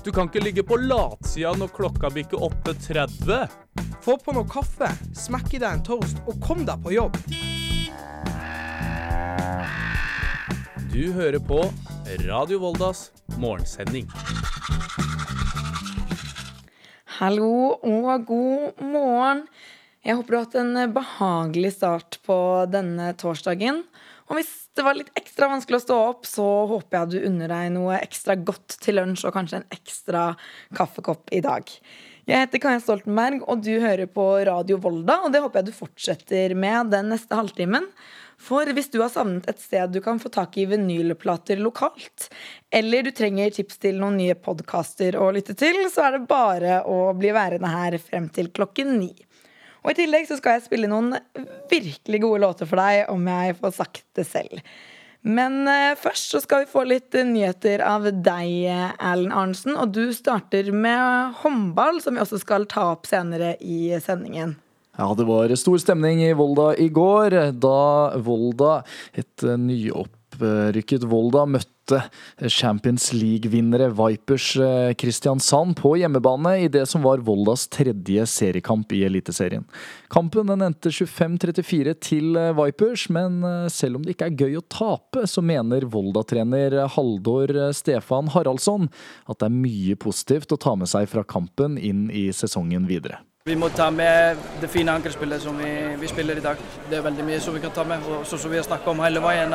Du kan ikke ligge på latsida når klokka bikker 8.30. Få på noe kaffe, smekk i deg en toast og kom deg på jobb. Du hører på Radio Voldas morgensending. Hallo og god morgen. Jeg håper du har hatt en behagelig start på denne torsdagen. Og hvis det var litt ekstra vanskelig å stå opp, så håper jeg du unner deg noe ekstra godt til lunsj og kanskje en ekstra kaffekopp i dag. Jeg heter Kaja Stoltenberg, og du hører på Radio Volda. Og det håper jeg du fortsetter med den neste halvtimen. For hvis du har savnet et sted du kan få tak i vinylplater lokalt, eller du trenger tips til noen nye podkaster å lytte til, så er det bare å bli værende her frem til klokken ni. Og i tillegg så skal jeg spille noen virkelig gode låter for deg, om jeg får sagt det selv. Men eh, først så skal vi få litt eh, nyheter av deg, Erlend Arnsen. Og du starter med håndball, som vi også skal ta opp senere i sendingen. Ja, det var stor stemning i Volda i går, da Volda, et nyopprykket Volda, møtte Champions League-vinnere Vipers eh, Kristiansand på hjemmebane i det som var Voldas tredje seriekamp i Eliteserien. Kampen den endte 25-34 til eh, Vipers, men eh, selv om det ikke er gøy å tape, så mener Volda-trener Haldor Stefan Haraldsson at det er mye positivt å ta med seg fra kampen inn i sesongen videre. Vi må ta med det fine angrepsspillet som vi, vi, spiller i dag. Det er veldig mye som vi kan ta med. og som vi har snakket om hele veien.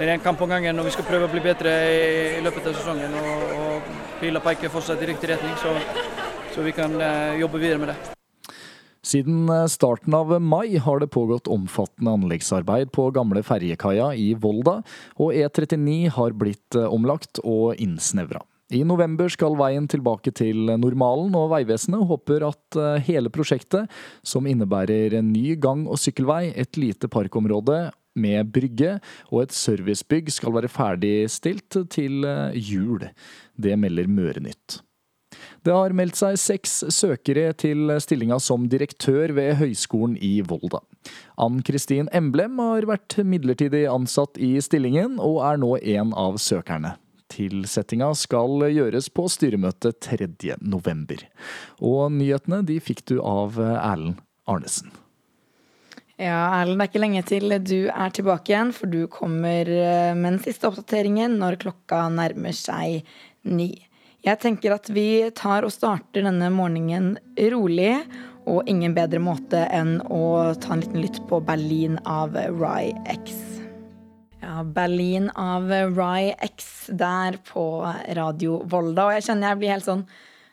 Det er en kamp om gangen og vi skal prøve å bli bedre i, i løpet av sesongen. Og, og pila peker fortsatt i riktig retning, så, så vi kan eh, jobbe videre med det. Siden eh, starten av mai har det pågått omfattende anleggsarbeid på gamle ferjekaia i Volda, og E39 har blitt eh, omlagt og innsnevra. I november skal veien tilbake til normalen, og Vegvesenet håper at eh, hele prosjektet, som innebærer en ny gang- og sykkelvei, et lite parkområde med brygge og et servicebygg, skal være ferdigstilt til eh, jul. Det melder Mørenytt. Det har meldt seg seks søkere til stillinga som direktør ved Høgskolen i Volda. Ann Kristin Emblem har vært midlertidig ansatt i stillingen, og er nå en av søkerne. Tilsettinga skal gjøres på styremøtet 3.11. Og nyhetene de fikk du av Erlend Arnesen. Ja, Erlend, det er ikke lenge til du er tilbake igjen, for du kommer eh, med den siste oppdateringen når klokka nærmer seg ni. Jeg tenker at vi tar og starter denne morgenen rolig, og ingen bedre måte enn å ta en liten lytt på Berlin av Rye X. Ja, Berlin av Rye X der på Radio Volda. Og jeg kjenner jeg blir helt sånn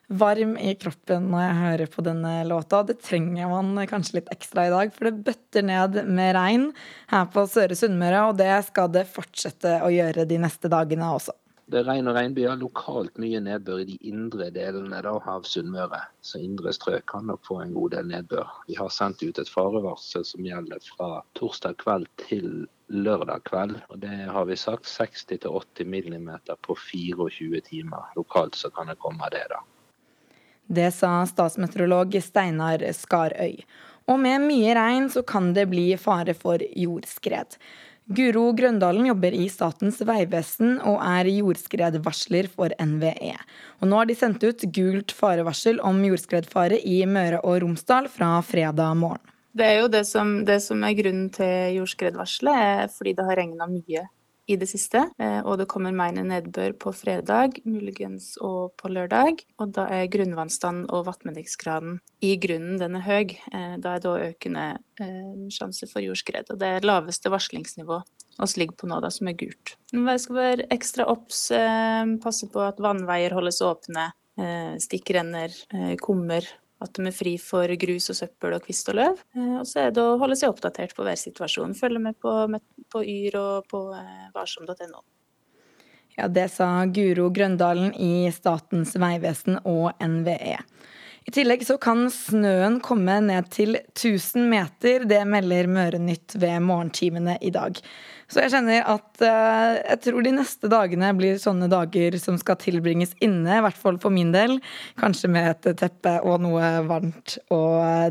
varm i kroppen når jeg hører på denne låta. Det trenger man kanskje litt ekstra i dag, for det bøtter ned med regn her på Søre Sunnmøre, og det skal det fortsette å gjøre de neste dagene også. Det er regn og regnbyger. Lokalt mye nedbør i de indre delene da, av Sunnmøre. Så indre strøk kan nok få en god del nedbør. Vi har sendt ut et farevarsel som gjelder fra torsdag kveld til lørdag kveld. Og det har vi sagt 60-80 millimeter på 24 timer. Lokalt så kan det komme det, da. Det sa statsmeteorolog Steinar Skarøy. Og med mye regn så kan det bli fare for jordskred. Guro Grøndalen jobber i Statens vegvesen og er jordskredvarsler for NVE. Og nå har de sendt ut gult farevarsel om jordskredfare i Møre og Romsdal fra fredag morgen. Det er jo det som, det som er grunnen til jordskredvarselet, fordi det har regna mye i det siste. Eh, og det kommer mer nedbør på fredag, muligens og på lørdag. Og da er grunnvannstanden og vannmediksgraden i grunnen den er høy. Eh, da er det òg økende eh, sjanse for jordskred. Og det er laveste varslingsnivå oss ligger på nå, da, som er gult. Vi skal være ekstra obs, passe på at vannveier holdes åpne, stikkrenner, kummer at de er fri for grus og søppel og kvist og løv. Eh, og så er det å holde seg oppdatert på hver situasjon. Følge med på, på Yr og på eh, varsom.no. Ja, det sa Guro Grøndalen i Statens vegvesen og NVE. I tillegg så kan snøen komme ned til 1000 meter. Det melder Mørenytt ved morgentimene i dag. Så jeg kjenner at eh, jeg tror de neste dagene blir sånne dager som skal tilbringes inne, i hvert fall for min del. Kanskje med et teppe og noe varmt å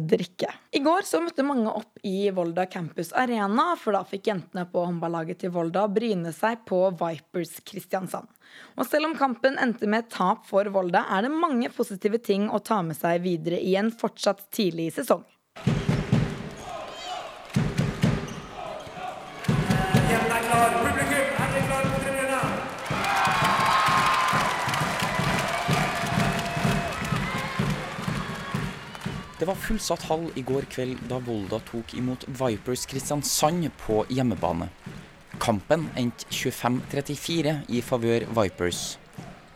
drikke. I går så møtte mange opp i Volda Campus Arena, for da fikk jentene på håndballaget til Volda bryne seg på Vipers Kristiansand. Og selv om kampen endte med tap for Volda, er det mange positive ting å ta med seg videre i en fortsatt tidlig sesong. Det var fullsatt hall i går kveld da Volda tok imot Vipers Kristiansand på hjemmebane. Kampen endte 25-34 i favør Vipers.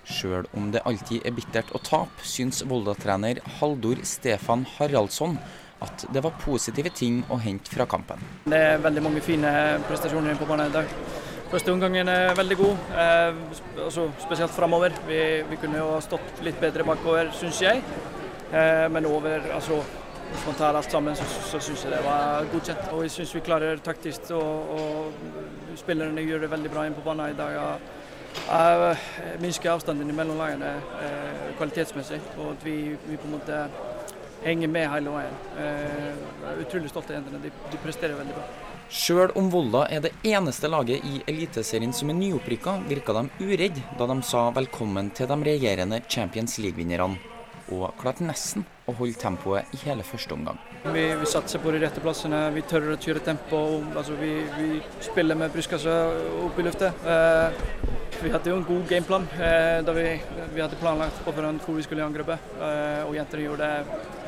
Sjøl om det alltid er bittert å tape, syns Volda-trener Haldor Stefan Haraldsson at det var positive ting å hente fra kampen. Det er veldig mange fine prestasjoner på banen i dag. Første omgangen er veldig god, eh, altså spesielt framover. Vi, vi, kunne jo ha stått litt bedre bakover, syns jeg. Eh, men over, altså tar alt sammen, så, så syns jeg det var godkjent. Og jeg syns vi klarer taktisk, og, og spillerne gjør det veldig bra inn på banen i dag. Jeg minsker avstanden mellom lagene eh, kvalitetsmessig, og at vi, vi, på en måte henger med hele veien. Jeg er utrolig stolt av jentene. De, de presterer veldig bra. Sjøl om Volda er det eneste laget i Eliteserien som er nyopprykka, virka de uredd da de sa velkommen til de regjerende Champions League-vinnerne og klarte nesten å holde tempoet i hele første omgang. Vi, vi satser på de rette plassene, vi tør å kjøre tempo. Altså vi, vi, spiller med brystkassa opp i luftet. Eh, vi hadde jo en god gameplan eh, da vi, vi, hadde planlagt på forhånd hvor vi skulle angripe. Eh, og jentene gjorde det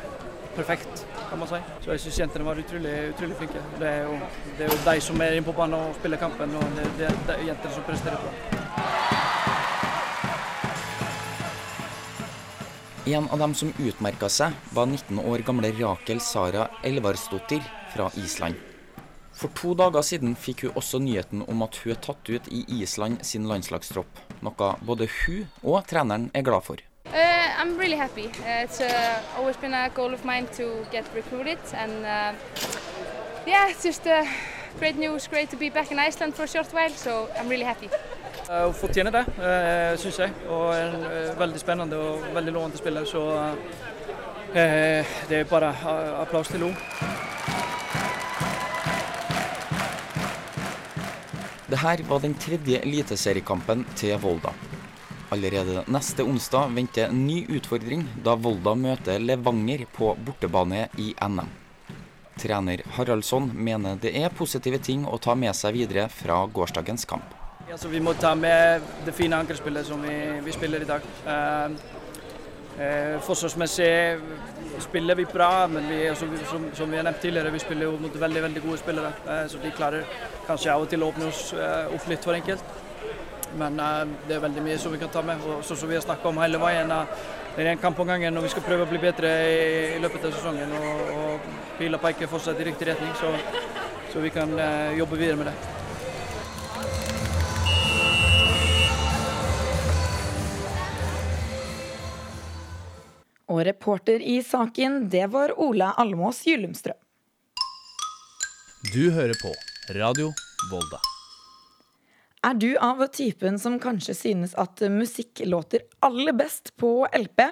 perfekt, kan man si. Så jeg syns jentene var utrolig, utrolig flinke. Det er, jo, det er jo de som er inne på banen og spiller kampen, og det, det, er jentene som presterer bra. En av dem som utmerka seg, var 19 år gamle Rakel Sara Elvarsdottir fra Island. For to dager siden fikk hun også nyheten om at hun er tatt ut i Island sin landslagstropp. Noe både hun og treneren er glad for. Uh, I'm really happy. Uh, it's uh, always been a goal mine to get recruited, and uh, yeah, it's just uh, great news. Great to be back in Iceland for a short while, so I'm really happy. Hun fortjener det, uh, syns jeg. Og en uh, veldig spennende og veldig lovende spiller, så det er bare applaus til henne. Det her var den tredje eliteseriekampen til Volda. Allerede neste onsdag venter en ny utfordring da Volda møter Levanger på bortebane i NM. Trener Haraldsson mener det er positive ting å ta med seg videre fra gårsdagens kamp. Altså, vi må ta med det fine angrepsspillet som vi, vi, spiller i dag. Uh, uh, forsvarsmessig spiller vi bra, men vi, som, som, som, vi har nevnt tidligere, vi spiller jo mot veldig veldig gode spillere. Uh, så de klarer kanskje av og til å åpne oss opp litt for enkelt. Men det er veldig mye som vi kan ta med. og Sånn som vi har snakka om hele veien. det er en kamp om gangen og vi skal prøve å bli bedre i, i løpet av sesongen. Og, og pila peker fortsatt i riktig retning, så, så vi kan jobbe videre med det. Og reporter i saken, det var Ola Almås Gyllumstrø. Du hører på Radio Volda. Er du av typen som kanskje synes at musikk låter aller best på LP?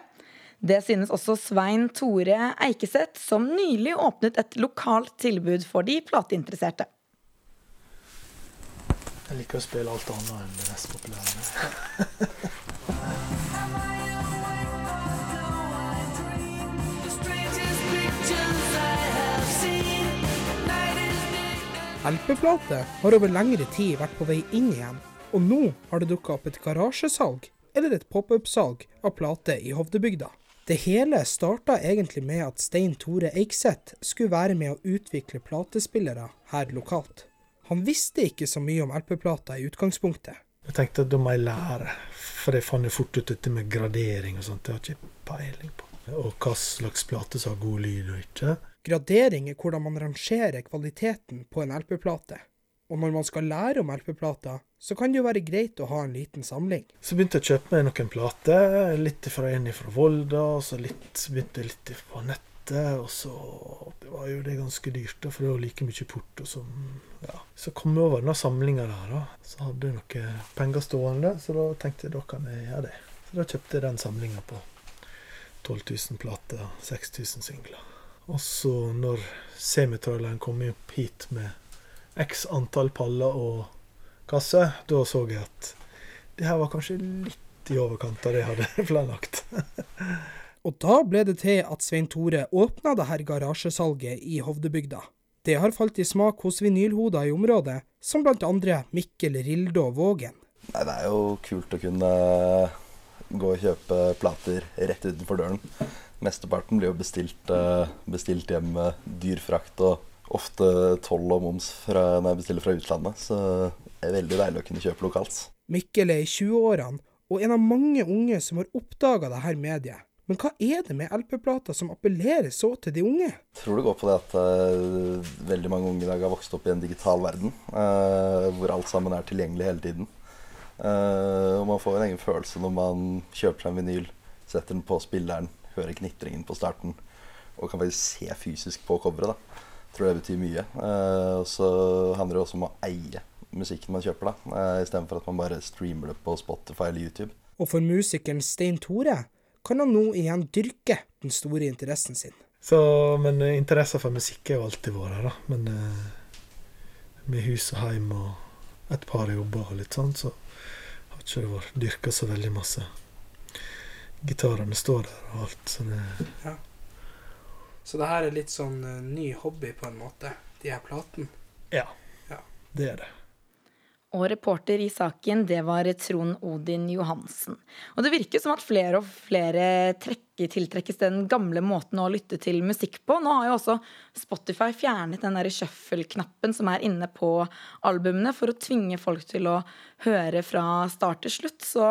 Det synes også Svein Tore Eikeseth, som nylig åpnet et lokalt tilbud for de plateinteresserte. Jeg liker å spille alt annet enn det mest populære. LP-plate har over lengre tid vært på vei inn igjen, og nå har det dukka opp et garasjesalg eller et pop-up-salg av plate i Hovdebygda. Det hele starta egentlig med at Stein Tore Eikseth skulle være med å utvikle platespillere her lokalt. Han visste ikke så mye om LP-plata i utgangspunktet. Jeg tenkte at da må jeg lære, for jeg fant jo fort ut dette med gradering og sånt. Det har ikke peiling på. Og hva slags plate som har god lyd og ikke. Gradering er hvordan man rangerer kvaliteten på en LP-plate. Og når man skal lære om LP-plater, så kan det jo være greit å ha en liten samling. Så begynte jeg å kjøpe meg noen plater. Litt fra en fra Volda, og så litt, begynte jeg litt på nettet. Og så det var jo det ganske dyrt, for det var like mye porto som ja. Så kom jeg over denne samlinga der, da. Så hadde jeg noen penger stående, så da tenkte jeg da kan jeg gjøre det. Så da kjøpte jeg den samlinga på 12 000 plater, 6000 singler. Og så når semitraileren kom opp hit med x antall paller og kasser, da så jeg at det her var kanskje litt i overkant av det jeg hadde planlagt. Og da ble det til at Svein Tore åpna det her garasjesalget i Hovdebygda. Det har falt i smak hos vinylhoder i området, som andre Mikkel Rildo Vågen. Nei, det er jo kult å kunne gå og kjøpe plater rett utenfor døren. Mesteparten blir jo bestilt, eh, bestilt hjem med dyr frakt og ofte toll og moms fra, når jeg bestiller fra utlandet. Så det er veldig deilig å kunne kjøpe lokalt. Mikkel er i 20-årene og en av mange unge som har oppdaga dette mediet. Men hva er det med LP-plater som appellerer så til de unge? Jeg tror det går på det at uh, veldig mange unge i dag har vokst opp i en digital verden, uh, hvor alt sammen er tilgjengelig hele tiden. Uh, og man får en egen følelse når man kjøper seg en vinyl, setter den på spilleren, hører knitringen på starten og kan faktisk se fysisk på coveret. da. Jeg tror det betyr mye. og så handler det også om å eie musikken man kjøper, da, uh, istedenfor at man bare streamer det på Spotify eller YouTube. Og for musikeren Stein Tore kan han nå igjen dyrke den store interessen sin. Så, men uh, interessen for musikk er jo alltid vår her, da. Men uh, med hus og heim og et par jobber og litt sånn, så har ikke det vært dyrka så veldig masse. Gitarene står der og alt, så det ja. Så det her er litt sånn uh, ny hobby, på en måte, de her platene? Ja, ja. det er det. Og reporter i saken, det var Trond Odin Johansen. Og det virker som at flere og flere trekker, tiltrekkes den gamle måten å lytte til musikk på. Nå har jo også Spotify fjernet den shuffle-knappen som er inne på albumene, for å tvinge folk til å høre fra start til slutt. Så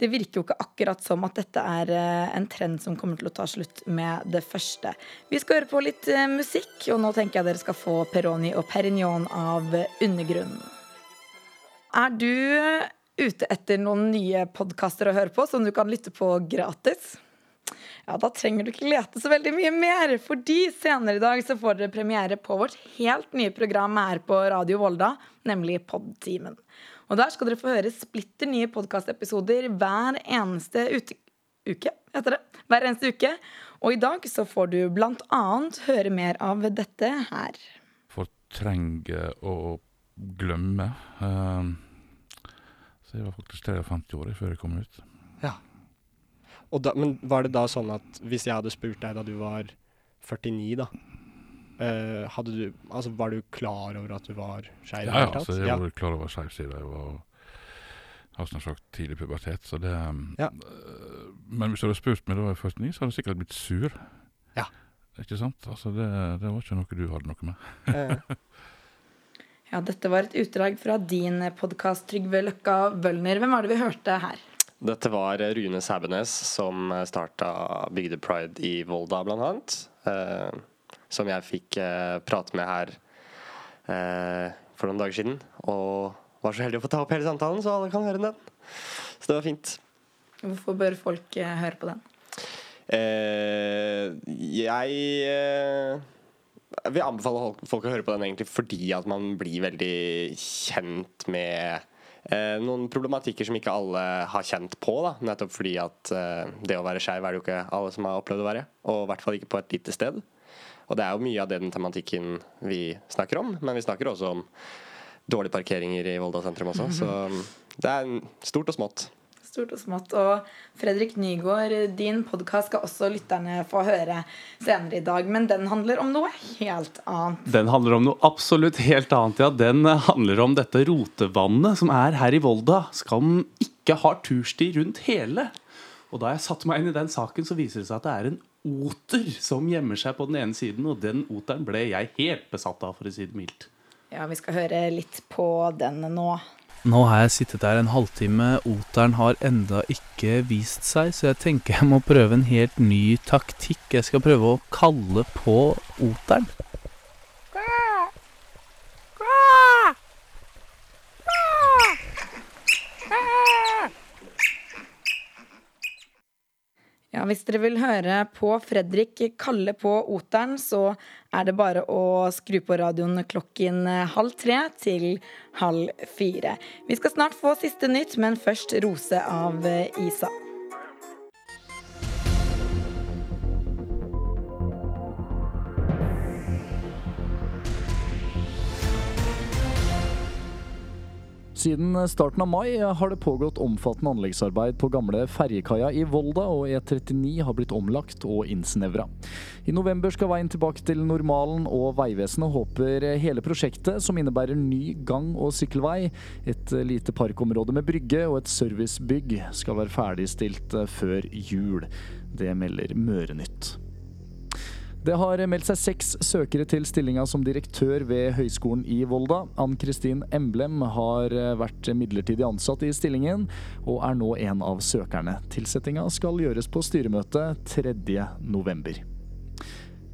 det virker jo ikke akkurat som at dette er eh, en trend som kommer til å ta slutt med det første. Vi skal høre på litt eh, musikk, og nå tenker jeg dere skal få Peroni og Perignon av Undergrunnen. Er du ute etter noen nye podkaster å høre på som du kan lytte på gratis? Ja, da trenger du ikke lete så veldig mye mer, fordi senere i dag så får dere premiere på vårt helt nye program her på Radio Volda, nemlig Podtimen. Og der skal dere få høre splitter nye podkastepisoder hver eneste ute uke, heter det. Hver eneste uke. Og i dag så får du blant annet høre mer av dette her. Fortrenge og glemme. Uh, så jeg var faktisk 53 år før jeg kom ut. Ja. Da, men var det da sånn at hvis jeg hadde spurt deg da du var 49, da uh, hadde du, altså Var du klar over at du var skeiv? Ja, ja altså, jeg ja. var klar over skeiv siden jeg var har sagt tidlig pubertet. Så det, ja. uh, men hvis du hadde spurt meg da jeg var 49, så hadde jeg sikkert blitt sur. Ja. Ikke sant? Altså, det, det var ikke noe du hadde noe med. Ja, dette var et utdrag fra din podkast, Trygve Løkka Wølner. Hvem var det vi hørte her? Dette var Rune Sæbenes som starta Bygdepride i Volda, blant annet. Eh, som jeg fikk eh, prate med her eh, for noen dager siden. Og var så heldig å få ta opp hele samtalen, så alle kan høre den. Så det var fint. Hvorfor bør folk eh, høre på den? Eh, jeg eh, jeg vil anbefale folk å høre på den egentlig fordi at man blir veldig kjent med eh, noen problematikker som ikke alle har kjent på. Da. Nettopp fordi at eh, det å være skeiv er det jo ikke alle som har opplevd å være. Og i hvert fall ikke på et lite sted. Og det er jo mye av den tematikken vi snakker om, men vi snakker også om dårlige parkeringer i Volda sentrum også. Så det er stort og smått stort og smått. Og Fredrik Nygaard, din podkast skal også lytterne få høre senere i dag. Men den handler om noe helt annet. Den handler om noe absolutt helt annet, ja. Den handler om dette rotevannet som er her i Volda. Skal ikke ha tursti rundt hele. Og da jeg satte meg inn i den saken, så viser det seg at det er en oter som gjemmer seg på den ene siden, og den oteren ble jeg helt besatt av, for å si det mildt. Ja, vi skal høre litt på den nå. Nå har jeg sittet der en halvtime, oteren har enda ikke vist seg, så jeg tenker jeg må prøve en helt ny taktikk. Jeg skal prøve å kalle på oteren. Ja, Hvis dere vil høre på Fredrik kalle på oteren, så er det bare å skru på radioen klokken halv tre til halv fire. Vi skal snart få siste nytt, men først Rose av Isa. Siden starten av mai har det pågått omfattende anleggsarbeid på gamle ferjekaia i Volda, og E39 har blitt omlagt og innsnevra. I november skal veien tilbake til normalen, og Vegvesenet håper hele prosjektet, som innebærer ny gang- og sykkelvei, et lite parkområde med brygge og et servicebygg, skal være ferdigstilt før jul. Det melder Mørenytt. Det har meldt seg seks søkere til stillinga som direktør ved Høgskolen i Volda. Ann-Kristin Emblem har vært midlertidig ansatt i stillingen, og er nå en av søkerne. Tilsettinga skal gjøres på styremøtet 3.11.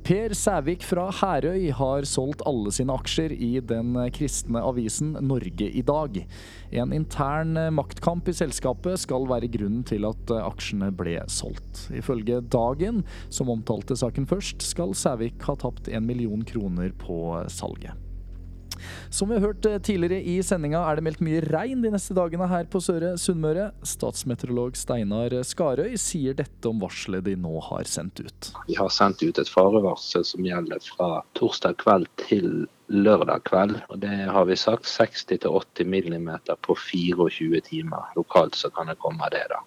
Per Sævik fra Herøy har solgt alle sine aksjer i den kristne avisen Norge i dag. En intern maktkamp i selskapet skal være grunnen til at aksjene ble solgt. Ifølge Dagen, som omtalte saken først, skal Sævik ha tapt en million kroner på salget. Som vi har hørt eh, tidligere i sendinga, er det meldt mye regn de neste dagene her på Søre Sunnmøre. Statsmeteorolog Steinar Skarøy sier dette om varselet de nå har sendt ut. Vi har sendt ut et farevarsel som gjelder fra torsdag kveld til lørdag kveld. og Det har vi sagt 60-80 millimeter på 24 timer. Lokalt så kan det komme av det, da.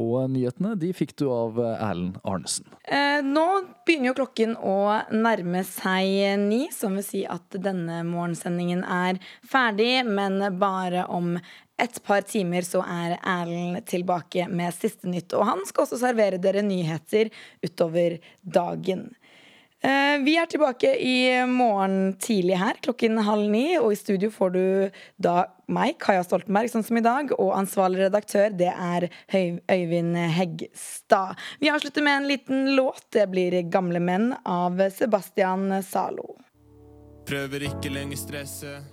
Og nyhetene de fikk du av Erlend Arnesen. Eh, nå begynner jo klokken å nærme seg ni, som vil si at denne morgensendingen er ferdig. Men bare om et par timer så er Erlend tilbake med siste nytt. Og han skal også servere dere nyheter utover dagen. Eh, vi er tilbake i morgen tidlig her, klokken halv ni. Og i studio får du da meg, Kaja Stoltenberg, sånn som i dag. Og ansvarlig redaktør, det er Øyvind Heggstad. Vi avslutter med en liten låt. Det blir 'Gamle menn' av Sebastian Zalo. Prøver ikke lenger stresse.